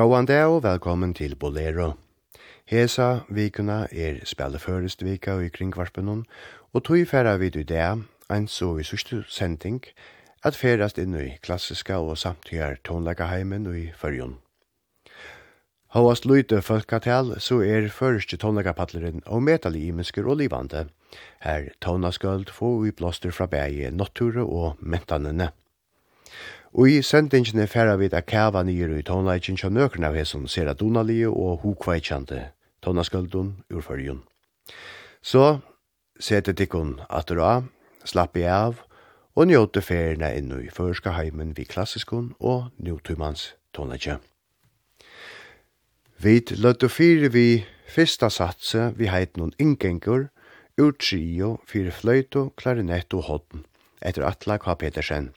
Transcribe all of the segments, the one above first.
Gåan dag og velkommen til Bolero. Hesa vikuna er spilleførest vika i kringvarpenon, og tog færa vid i det, ein så i sørste sending, at færast inn i klassiska og samtidig tonlegaheimen i fyrjon. Havast løyte folkatel, så er første tonlegapatlerin og metali imensker og livande. Her tonaskuld få i blåster fra bæge, natture og mentanene. Og i sendingene færa vi da kæva nyer i tonleikin kja nøkren av hesson Sera donalige og hukveitjande tonaskuldun ur fyrjun. Så sete tikkun atur av, slappi av og njóte ferina innu i førska heimen vi klassiskun og njótumans tonleikje. Vi løtte fire vi fyrsta satse vi heit noen ingengur, ur trio fyrir fløyto, klarinett og hodden etter Atla K. Petersen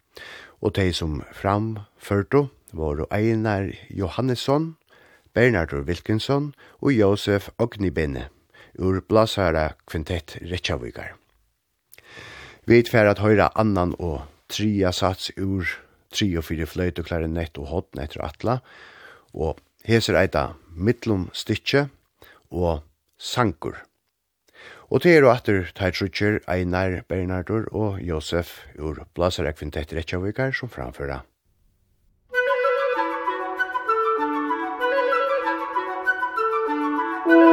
og de som framførte var Einar Johannesson, Bernardo Wilkinson og Josef Ognibene ur Blasara Kvintett Reykjavíkar. Vi fer at høyre annan og tria sats ur tri og fire fløyt og klarinett og hodn etter atla, og heser eita mittlum stitje og sankur. Og til er og atter Teitrutjer, Einar Bernardur og Josef ur Blasarek Vintet Reykjavikar som framføra. Thank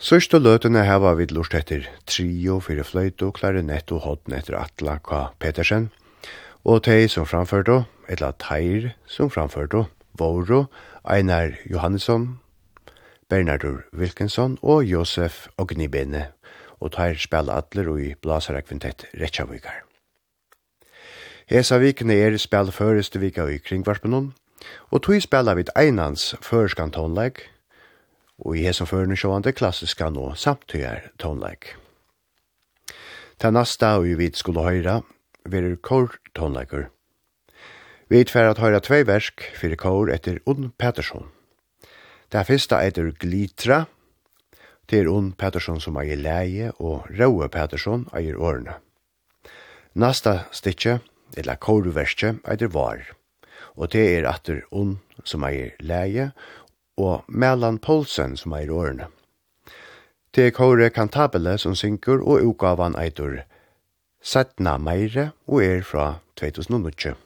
Sørste løtene heva vid lort etter trio, fyrir fløyto, og klarinett og hodden etter Atla K. Petersen, og tei som framførte, eller teir som framførte, Voro, Einar Johannesson, Bernardur Wilkinson og Josef Ognibene, og teir spela atler og i blasarekvintett Retsjavikar. Hesa vikene er spela føreste vika i kringvarspunnen, og tog spela vid einans førskantonlegg, og i hesen førne sjående klassiska nå samtøyer tonleik. Ta nasta og vi skulle høyra, verur kor tonleikur. Vi tver at høyra tvei versk fyrir kor etter Unn Pettersson. Det fyrsta etter Glitra, det er Unn Pettersson som eier leie, og Raue Pettersson eier årene. Nasta stikje, eller korverskje, eier var, og det er atter Unn som eier leie, og Melan Poulsen som er i årene. Det er Kåre Kantabele som synker og utgavan eitur Settna Meire og er fra 2019.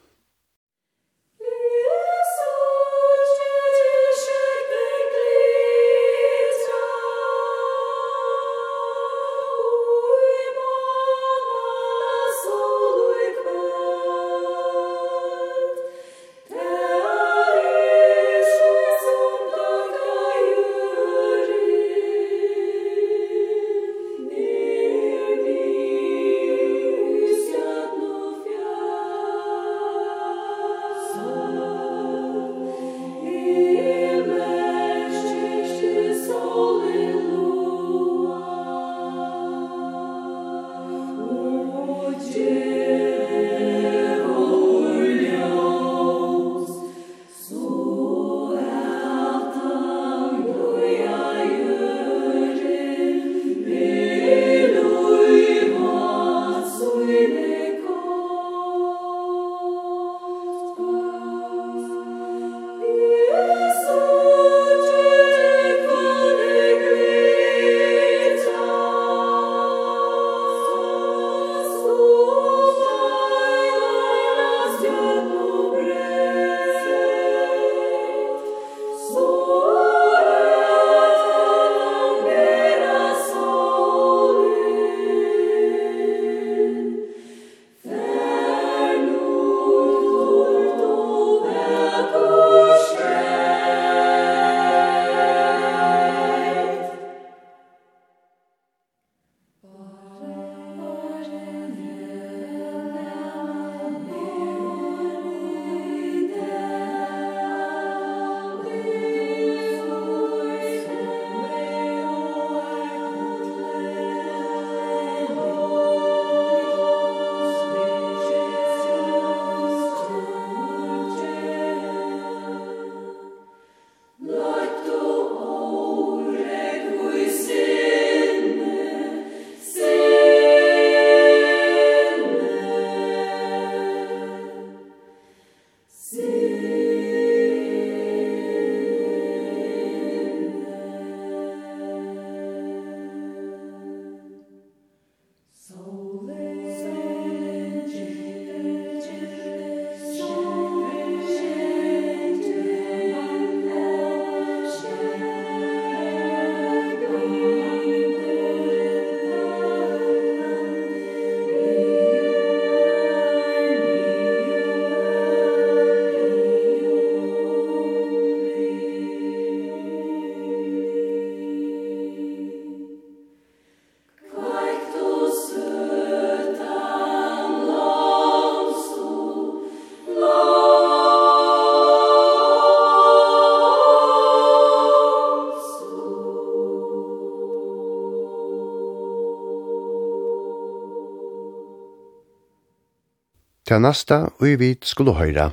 Det næsta vi vit skulle høyra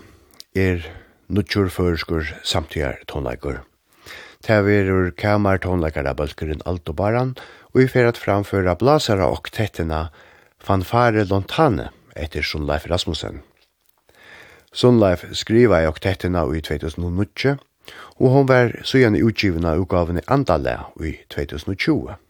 er nutjur førskur samtidar tonleikur. Det verur kamar tonleikar av bølgeren alt og baran, og vi fer at framføra blasara og tettina fanfare lontane etter Sundleif Rasmussen. Sundleif skriva i oktettina i 2009, og hon var søgjane utgivna utgavene Andale i 2020.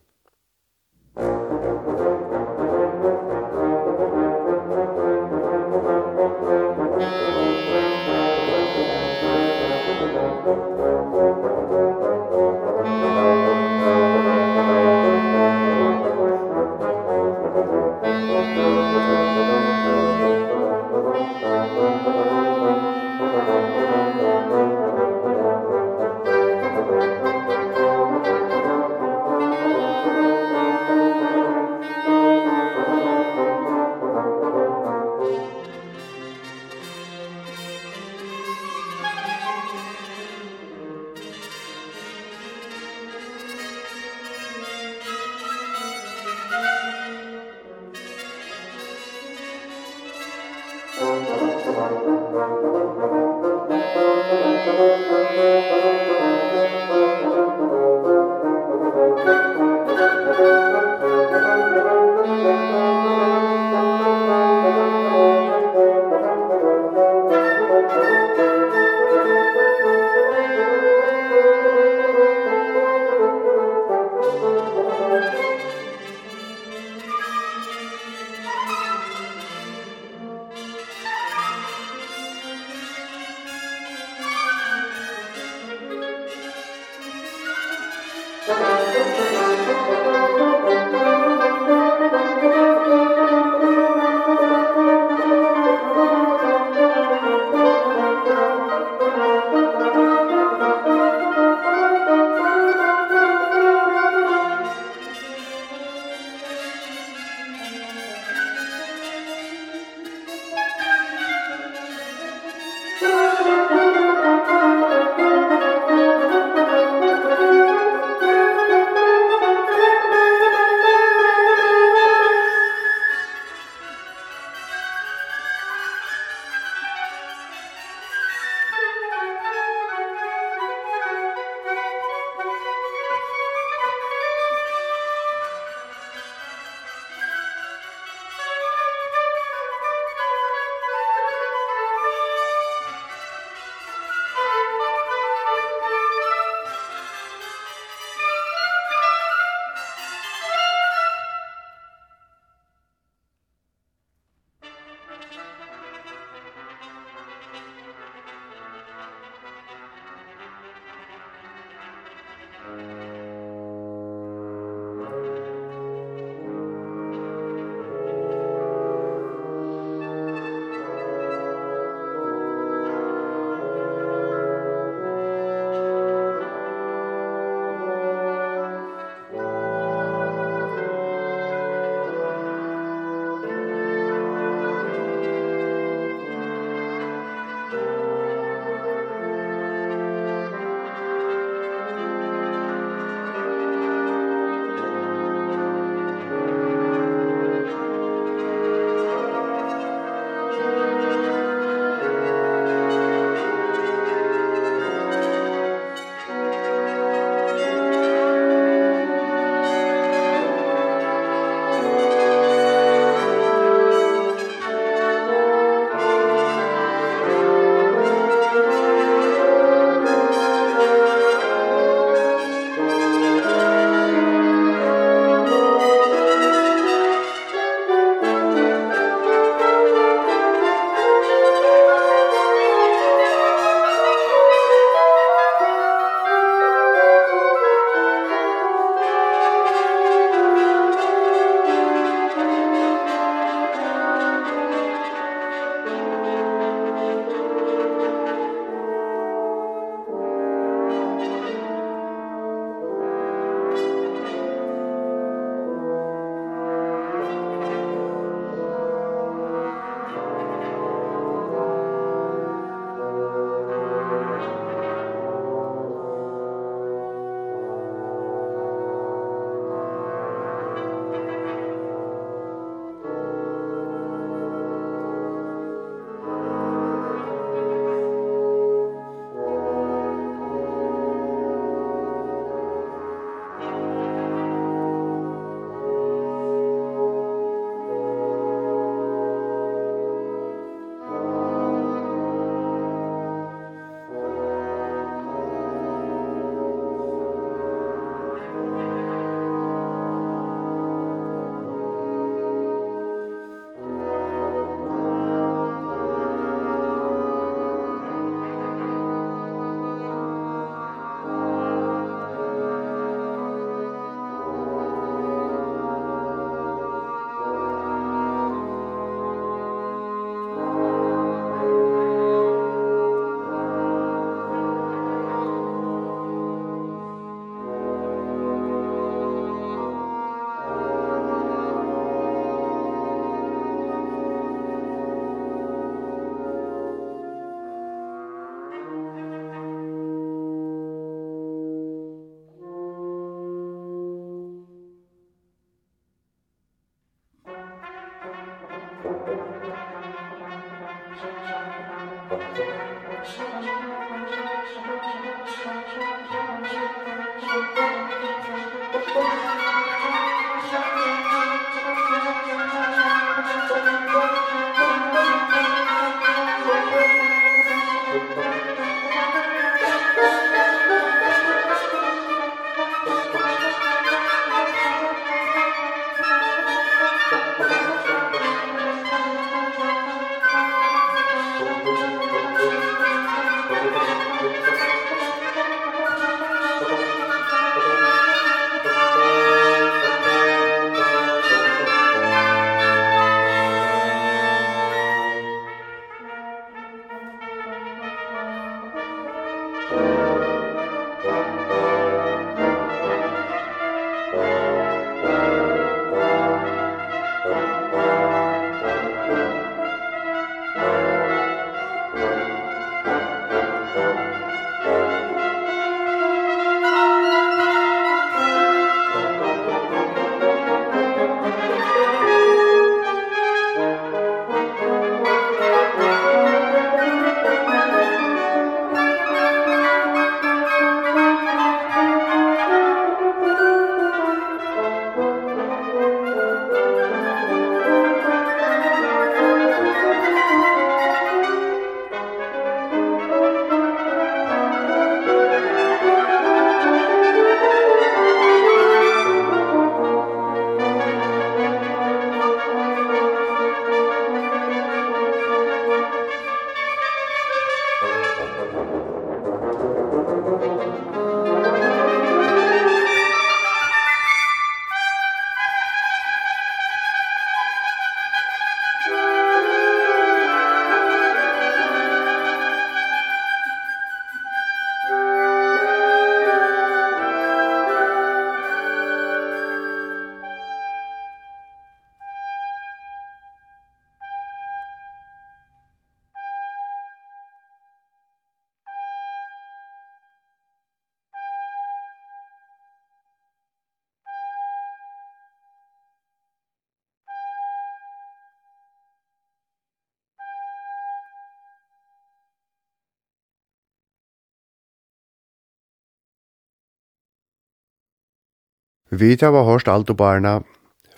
Vi hava hårst aldobarna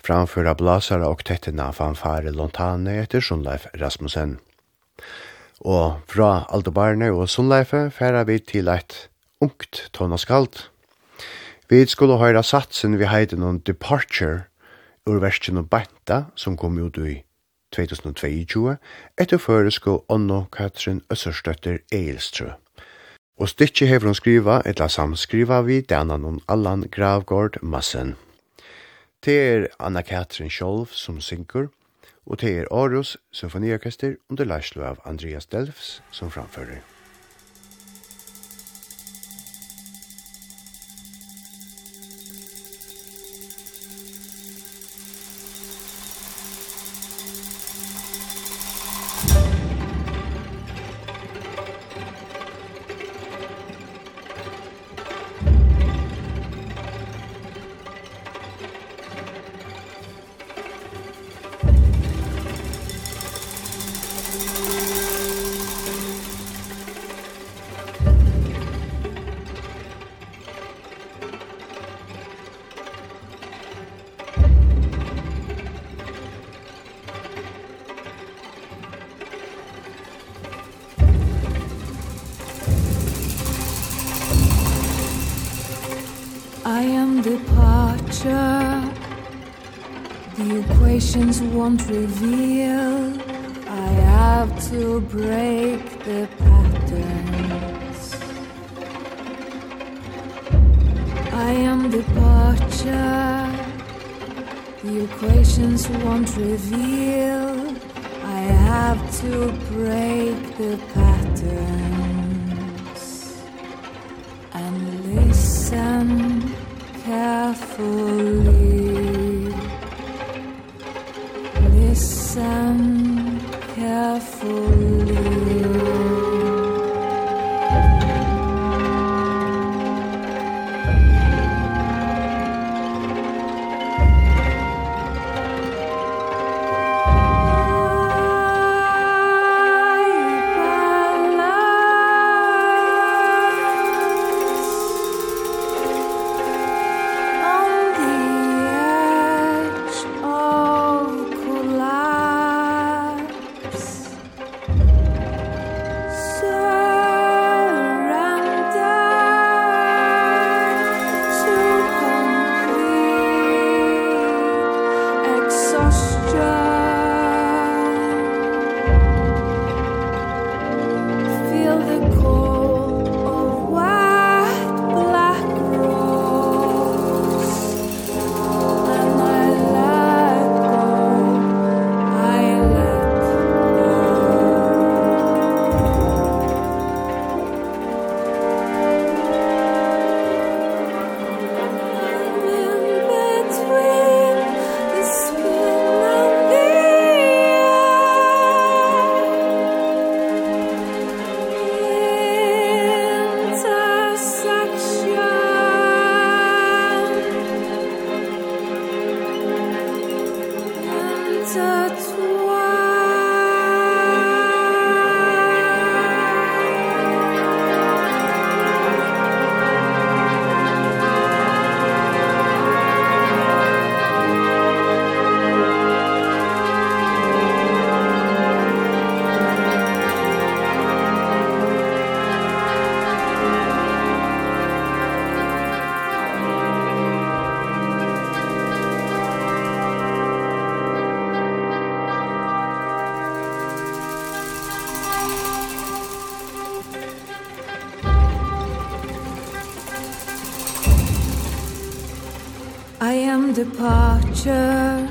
framføra blasara og tettina fanfare lontane etter Sundleif Rasmussen. Og fra alt og Sundleife færa vi til eit ungt tonaskalt. Vi skulle høyra satsen vi heiden om Departure ur versen og Banta, som kom ut i 2022 etter føresko Onno Katrin Øsserstøtter Eilstrø. Og stykki hevur hon skriva etla samskriva vi, danan on Allan Gravgård Massen. Det er Anna Katrin Scholv som synkur, og det er Aarhus Symfoniorkester under leislo av Andreas Delfs som framfører. won't reveal. I have to break the patterns. I am departure. The equations won't reveal. I have to break the patterns. departure.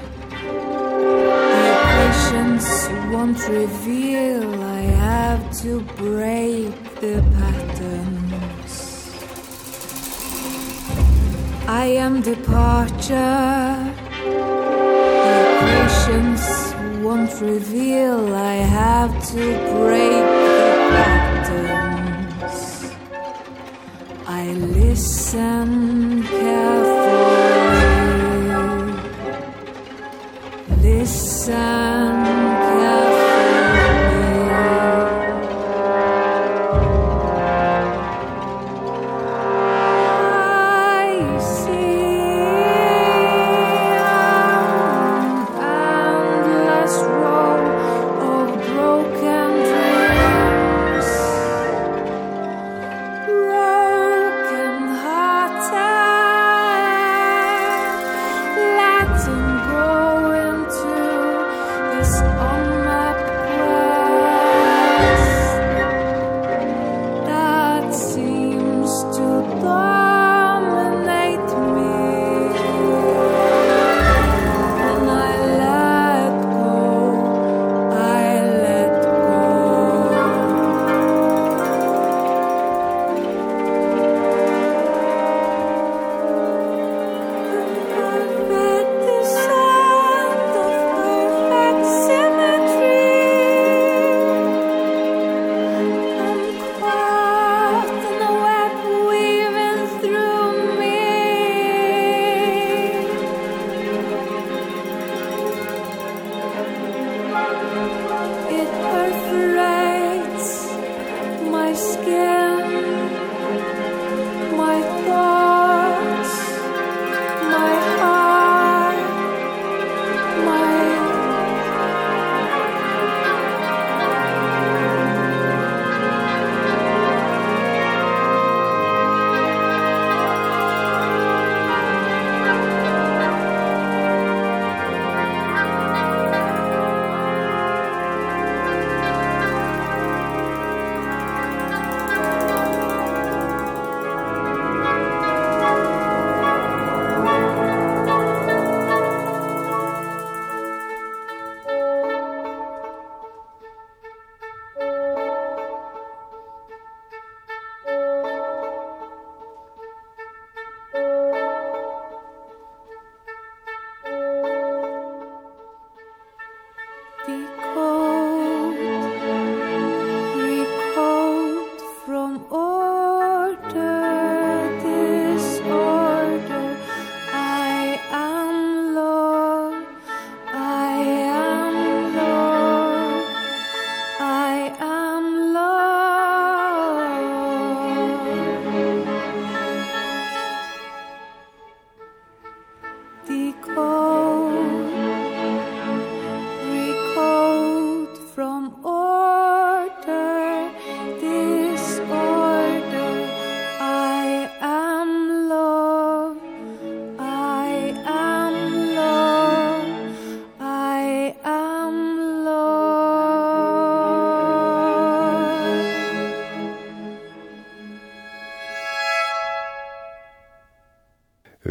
Your patience won't reveal. I have to break the patterns. I am departure. Your patience won't reveal. I have to break the patterns. I listen.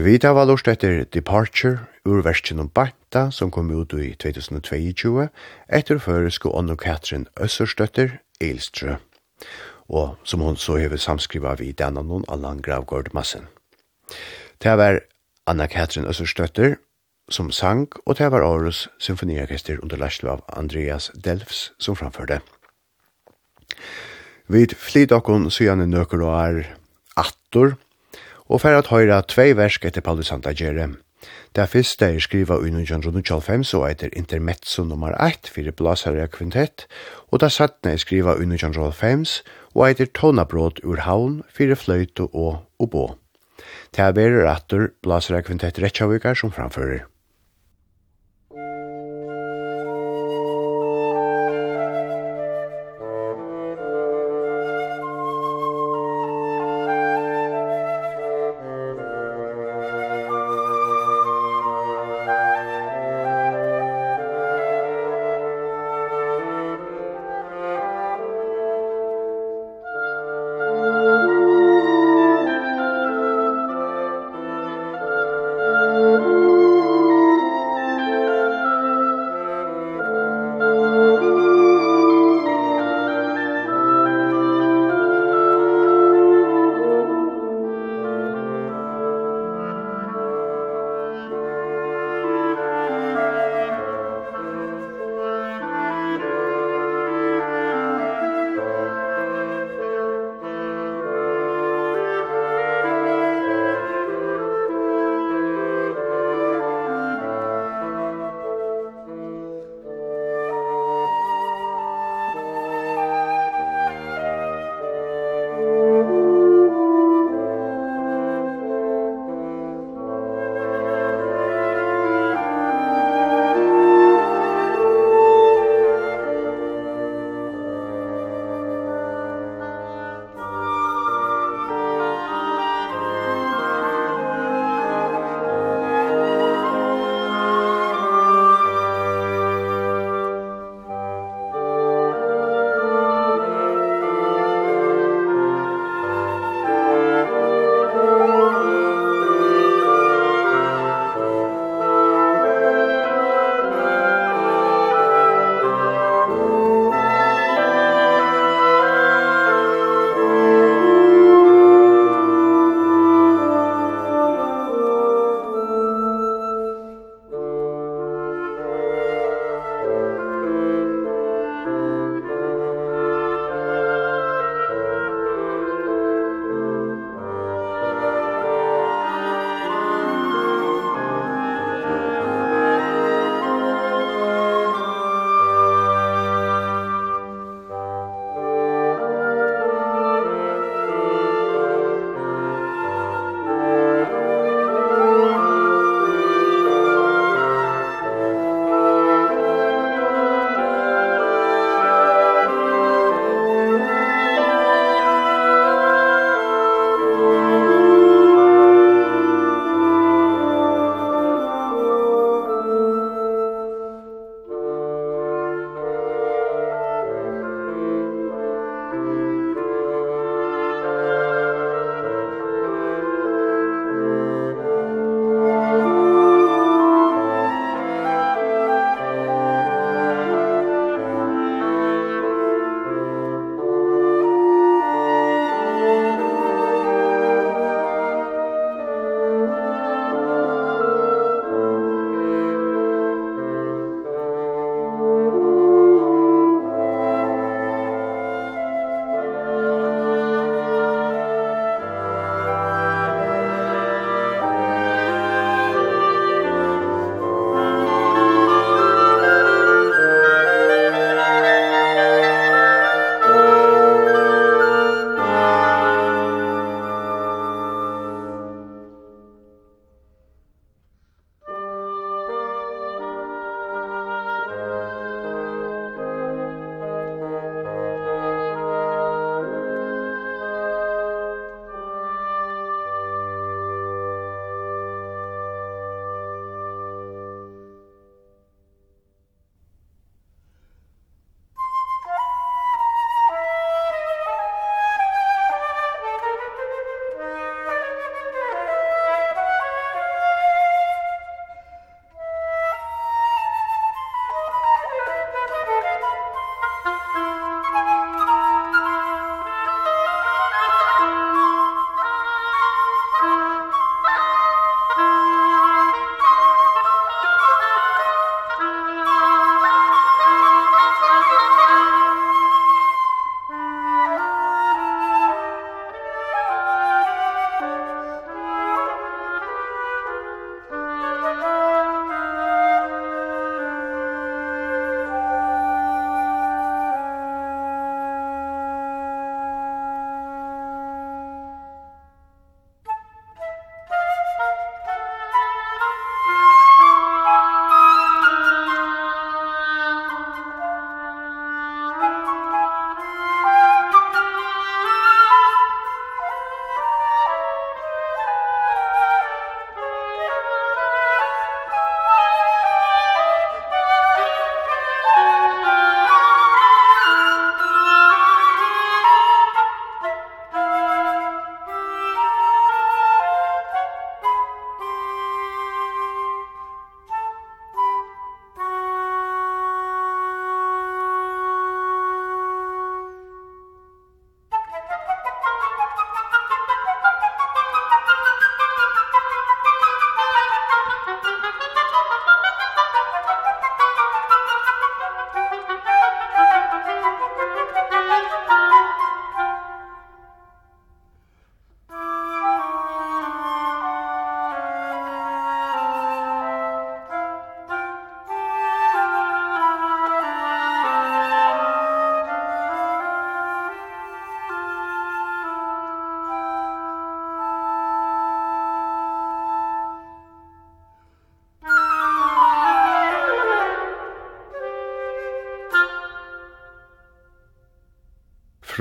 Vita var lort etter Departure ur versjonen Banta som kom ut i 2022 etter føresko Onno Katrin Øsserstøtter Eilstrø og som hon så hever samskriva vi denne noen Allan Gravgård Massen. Det var Anna Katrin Øsserstøtter som sang og det var Aarhus Symfoniorkester under lærsel av Andreas Delfs som framførte. Vid flit okkon syane nøkker og er attor, og fer at høyra tvei versk etter Paulus Santagere. Det fyrste er skriva i 1925 og etter Intermezzo nummer 1 fyrir Blasaria Kvintett, og det sattne er skriva i 1925 og etter Tonabrot ur havn fyrir Fløyto og obo. Det er verre atter Blasaria Kvintett Retsjavikar som framfører.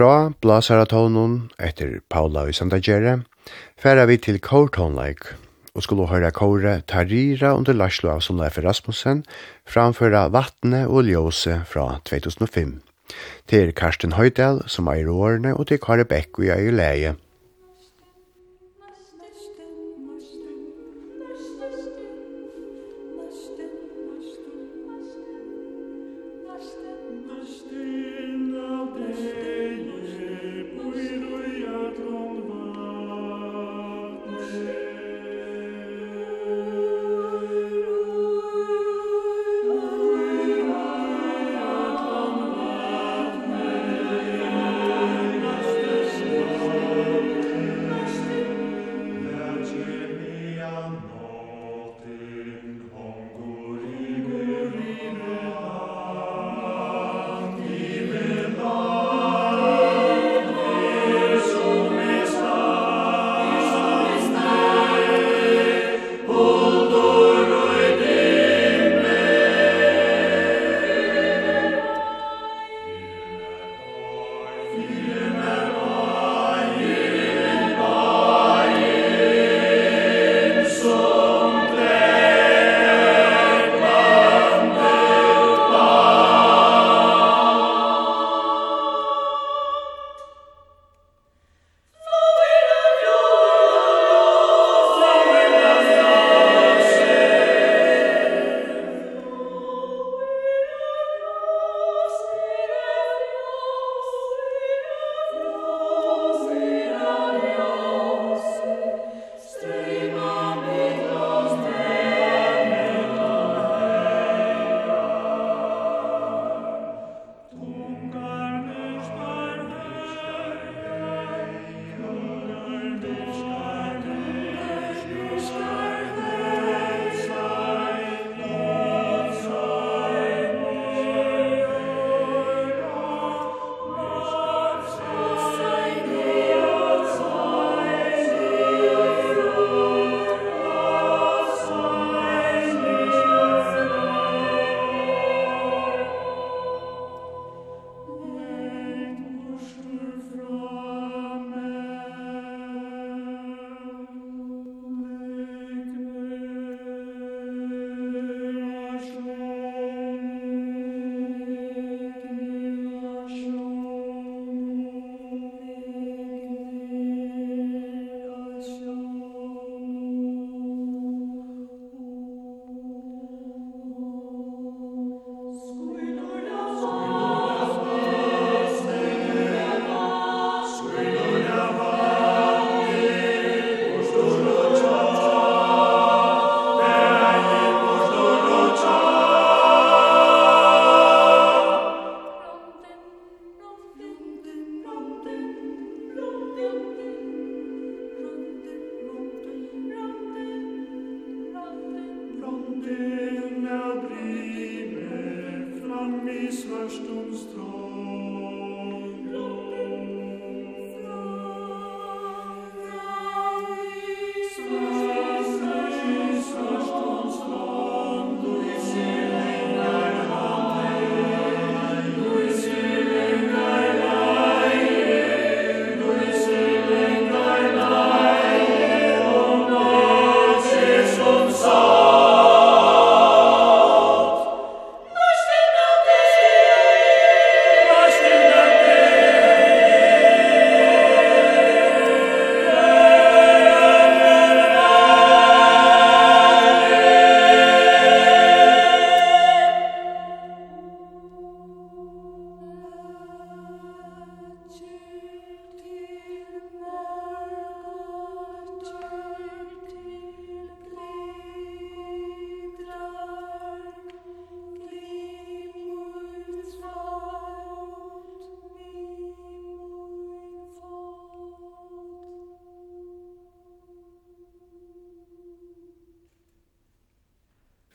fra Blasaratonen etter Paula i Sandagere, færa vi til Kortonleik og skulle høre kåre Tarira under Larslo av Sonleif Rasmussen framføra Vattne og Ljose fra 2005. Til Karsten Høydal som eier årene og til Kare Bekk i leie.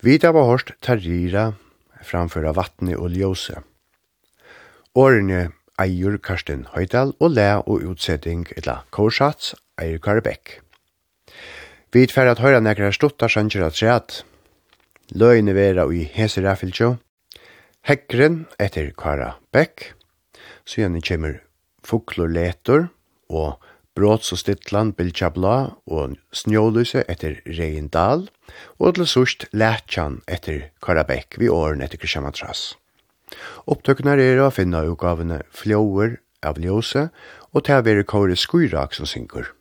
Vita var hårst Tarira framføra vattne og ljose. Årene eier Karsten Høydal og læ og utsetting etla Korsats eier Karabekk. Vi tfer at høyra nekra stuttar sanger at sreat. Løyne vera i hese rafilsjå. Hekren etter Karabekk. Sjønne kjemur fuklor letor og Bråts og bilja bla og Snjåluse etter Reindal, og til sørst Lætjan etter Karabekk vi åren etter Krishamatras. Opptøkene er å finne utgavene Flåer av Ljóse og til å være Kåre skuirak som synker.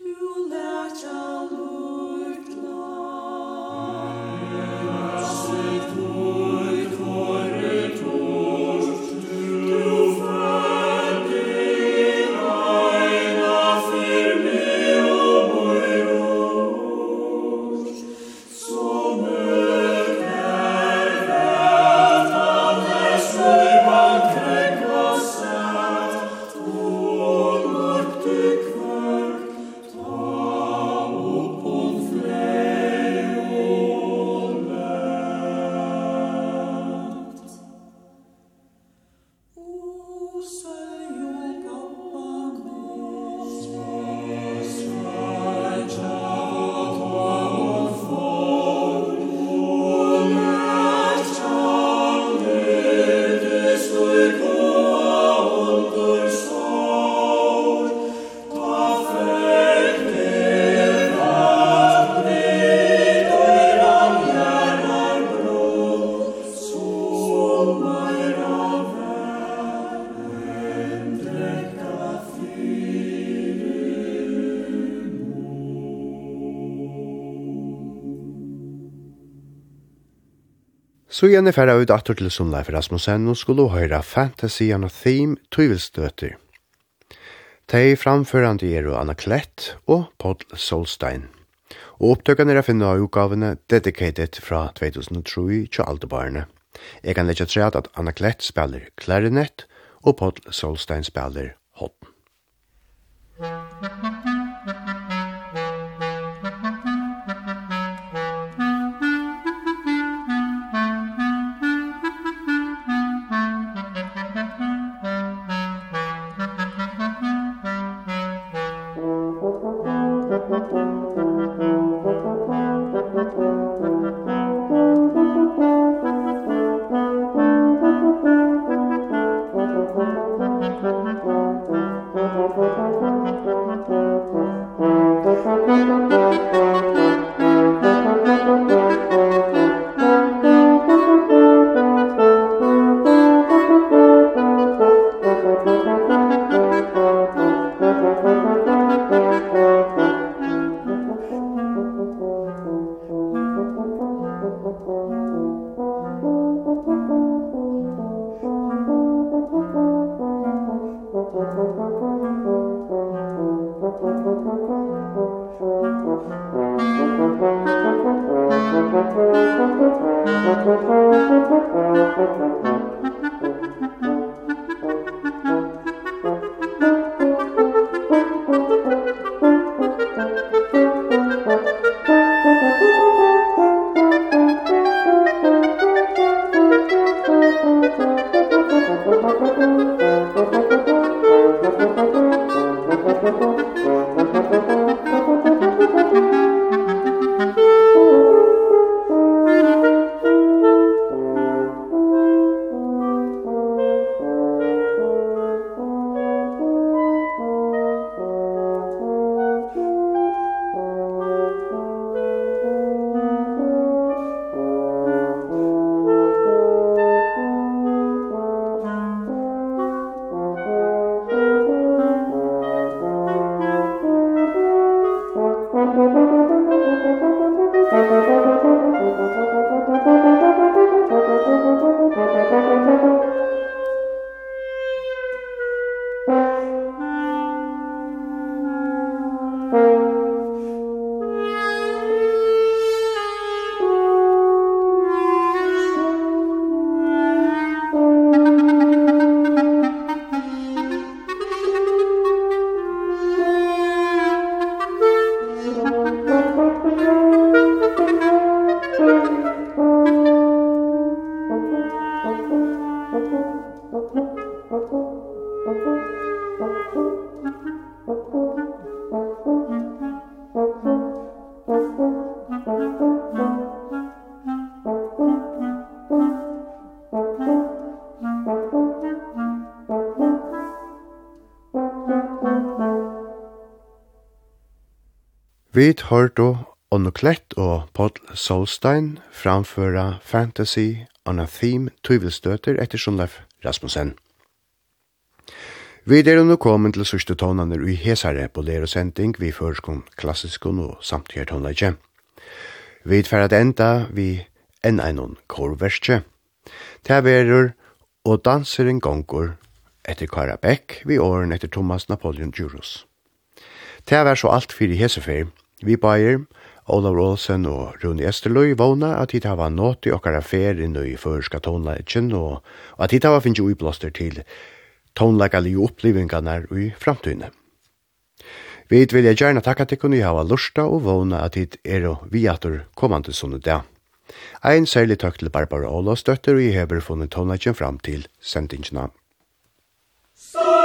You let your Så igjen er ferdig ut atter til Sundleif Rasmussen og skulle høyre Fantasy and a Theme Tøyvelstøter. Tei framførande er Anna Klett og Paul Solstein. Og opptøkene er å finne av utgavene Dedicated fra 2003 til Aldebarne. Jeg kan legge tre at Anna Klett spiller klarinett og Paul Solstein spiller Vi hørtu Onno Klett og Paul Solstein framføra Fantasy on a Theme Tøyvelstøter etter Sjonleif Rasmussen. Vi er nå kommet til sørste tonene i Hesare på lærosending vi førskon klassiskon og samtidig tonleikje. Vi er ferdig enda vi enn en korverskje. Det er og danser en gonger etter Kara Beck vi åren etter Thomas Napoleon Juros. Det er så alt for i Hesefer, Vi bæger, Olav Olsen og Rune Esterløy vågna at hit hava nått i okkara fer inn i førska tonleikjen og at hit hava finnst uiblåster til tonleikalige opplevingarna i framtøyne. Vi vil jeg gjerne takka til kunne hava lusta og vågna at hit er og vi atur kommande sånne dag. Ein særlig takk til Barbara Olavs støtter og i hever funnet tonleikjen fram til sendingsna. Stå!